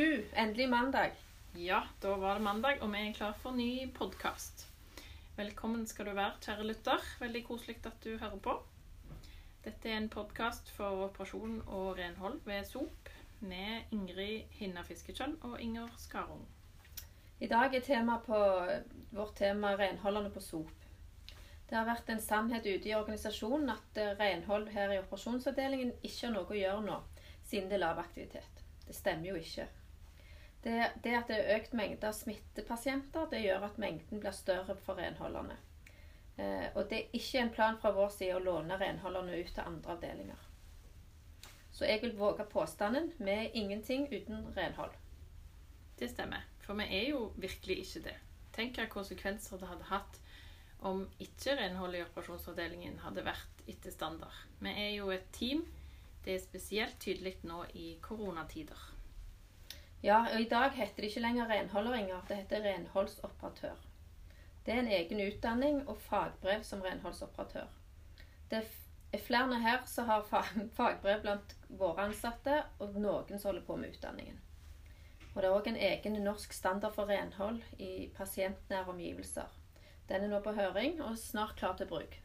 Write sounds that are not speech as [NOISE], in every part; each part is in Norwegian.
endelig mandag. Ja, da var det mandag, og vi er klar for ny podkast. Velkommen skal du være, kjære lytter. Veldig koselig at du hører på. Dette er en podkast for operasjon og renhold ved SOP med Ingrid Hinna Fiskekjønn og Inger Skarung. I dag er tema på vårt tema renholderne på SOP. Det har vært en sannhet ute i organisasjonen at eh, renhold her i operasjonsavdelingen ikke har noe å gjøre nå, siden det er lav aktivitet. Det stemmer jo ikke. Det, det at det er økt mengde av smittepasienter, det gjør at mengden blir større for renholderne. Eh, og det er ikke en plan fra vår side å låne renholderne ut til andre avdelinger. Så jeg vil våge påstanden vi er ingenting uten renhold. Det stemmer, for vi er jo virkelig ikke det. Tenk hva konsekvenser det hadde hatt om ikke renholdet i operasjonsavdelingen hadde vært etter standard. Vi er jo et team. Det er spesielt tydelig nå i koronatider. Ja, og i dag heter det ikke lenger renholderinger, det heter renholdsoperatør. Det er en egen utdanning og fagbrev som renholdsoperatør. Det er flere her som har [LAUGHS] fagbrev blant våre ansatte, og noen som holder på med utdanningen. Og det er òg en egen norsk standard for renhold i pasientnære omgivelser. Den er nå på høring og snart klar til bruk.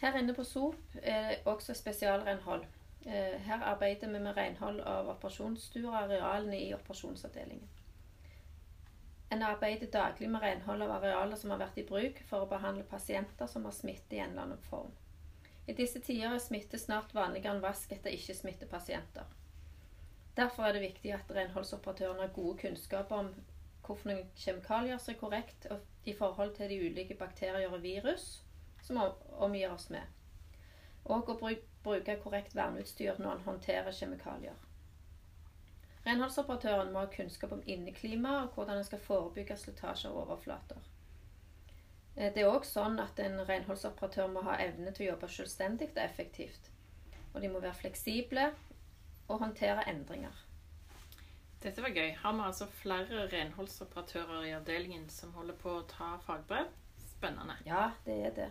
Her inne på SOP er det også spesialrenhold. Eh, her arbeider vi med renhold av operasjonsstuer og arealene i operasjonsavdelingen. En arbeider daglig med renhold av arealer som har vært i bruk for å behandle pasienter som har smitte i en eller annen form. I disse tider er smitte snart vanligere enn vask etter ikke-smittepasienter. Derfor er det viktig at renholdsoperatørene har gode kunnskaper om hvilke kjemikalier som er korrekt i forhold til de ulike bakterier og virus som omgir oss med. Og å bruke korrekt verneutstyr når en håndterer kjemikalier. Renholdsoperatøren må ha kunnskap om inneklima og hvordan en skal forebygge slitasje av overflater. Eh, det er òg sånn at en renholdsoperatør må ha evne til å jobbe selvstendig og effektivt. Og de må være fleksible og håndtere endringer. Dette var gøy. Har vi altså flere renholdsoperatører i avdelingen som holder på å ta fagbrev? Spennende. Ja, det er det.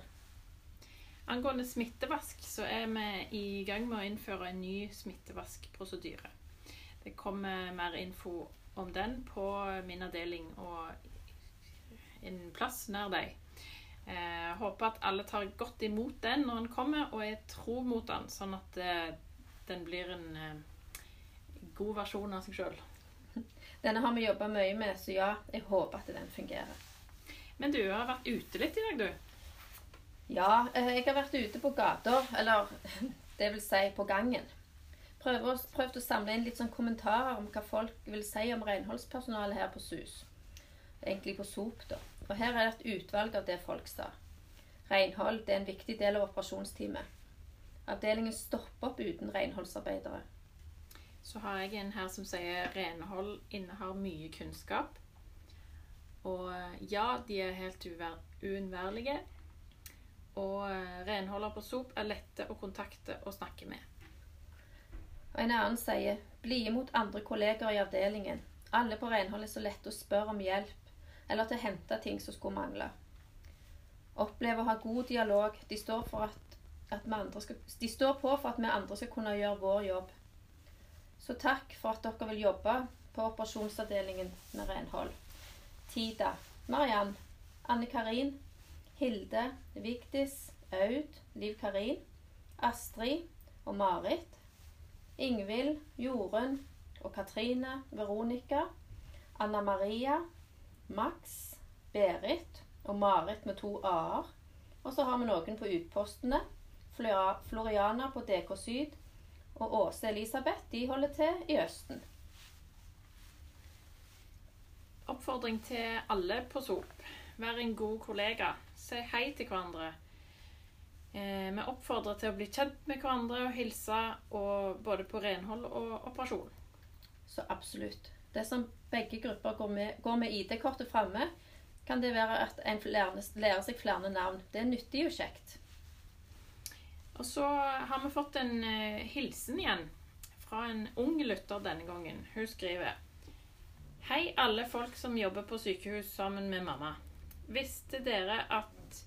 Angående smittevask så er vi i gang med å innføre en ny smittevaskprosedyre. Det kommer mer info om den på min avdeling og en plass nær deg. Jeg eh, håper at alle tar godt imot den når den kommer, og er tro mot den, sånn at eh, den blir en eh, god versjon av seg sjøl. Denne har vi jobba mye med, så ja, jeg håper at den fungerer. Men du har vært ute litt i dag, du? Ja, eh, jeg har vært ute på gata, eller [LAUGHS] det vil si på gangen. Prøvd å samle inn litt sånn kommentarer om hva folk vil si om renholdspersonalet her på SUS. Egentlig på SOP, da. Og her er det et utvalg av det folk sa. Renhold er en viktig del av operasjonsteamet. Avdelingen stopper opp uten renholdsarbeidere. Så har jeg en her som sier renhold innehar mye kunnskap. Og eh, ja, de er helt uunnværlige. Og eh, renholder på SOP er lette å kontakte og snakke med. Og En annen sier bli imot andre kolleger i avdelingen. Alle på renhold er så lette å spørre om hjelp eller til å hente ting som skulle mangle. Oppleve å ha god dialog. De står, at, at skal, de står på for at vi andre skal kunne gjøre vår jobb. Så takk for at dere vil jobbe på operasjonsavdelingen med renhold. Tida, Mariann, Anne Karin, Hilde, Vigdis, Aud, Liv Karin, Astrid og Marit, Ingvild, Jorunn og Katrine, Veronica, Anna Maria, Max, Berit og Marit med to a-er. Og så har vi noen på utpostene. Floriana på DK Syd, og Åse Elisabeth de holder til i Østen. Oppfordring til alle på SOP. Vær en god kollega. Si hei til hverandre. Eh, vi oppfordrer til å bli kjent med hverandre og hilse og både på renhold og operasjon. Så absolutt. Det som begge grupper går med, går med ID-kortet framme, kan det være at en lærer, lærer seg flere navn. Det er nyttig og kjekt. Og så har vi fått en uh, hilsen igjen fra en ung lytter denne gangen. Hun skriver Hei, alle folk som jobber på sykehus sammen med mamma. Visste dere at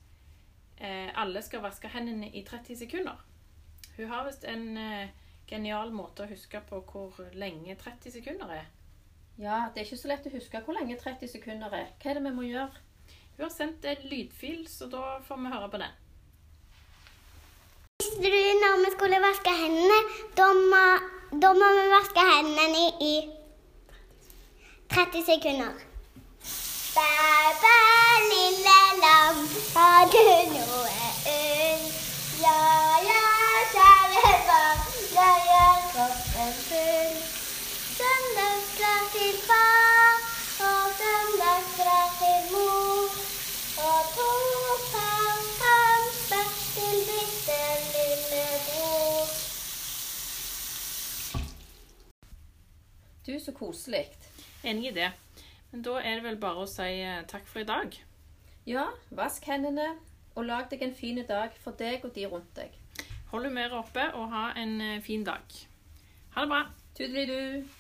eh, alle skal vaske hendene i 30 sekunder? Hun har visst en eh, genial måte å huske på hvor lenge 30 sekunder er. Ja, det er ikke så lett å huske hvor lenge 30 sekunder er. Hva er det vi må gjøre? Hun har sendt en lydfil, så da får vi høre på den. Visste du når vi skulle vaske hendene? Da må, da må vi vaske hendene i 30 sekunder. Bæ, lille lam, har du noe ull? Ja, ja, kjære barn, jeg gjør kroppen full. Søndagsklær til far og søndagsklær til mor. Og to par hamster til bitte lillebror. Du, så koselig. Enig i det. Men da er det vel bare å si eh, takk for i dag. Ja, vask hendene, og lag deg en fin dag for deg og de rundt deg. Hold humøret oppe og ha en eh, fin dag. Ha det bra. Tudelidu!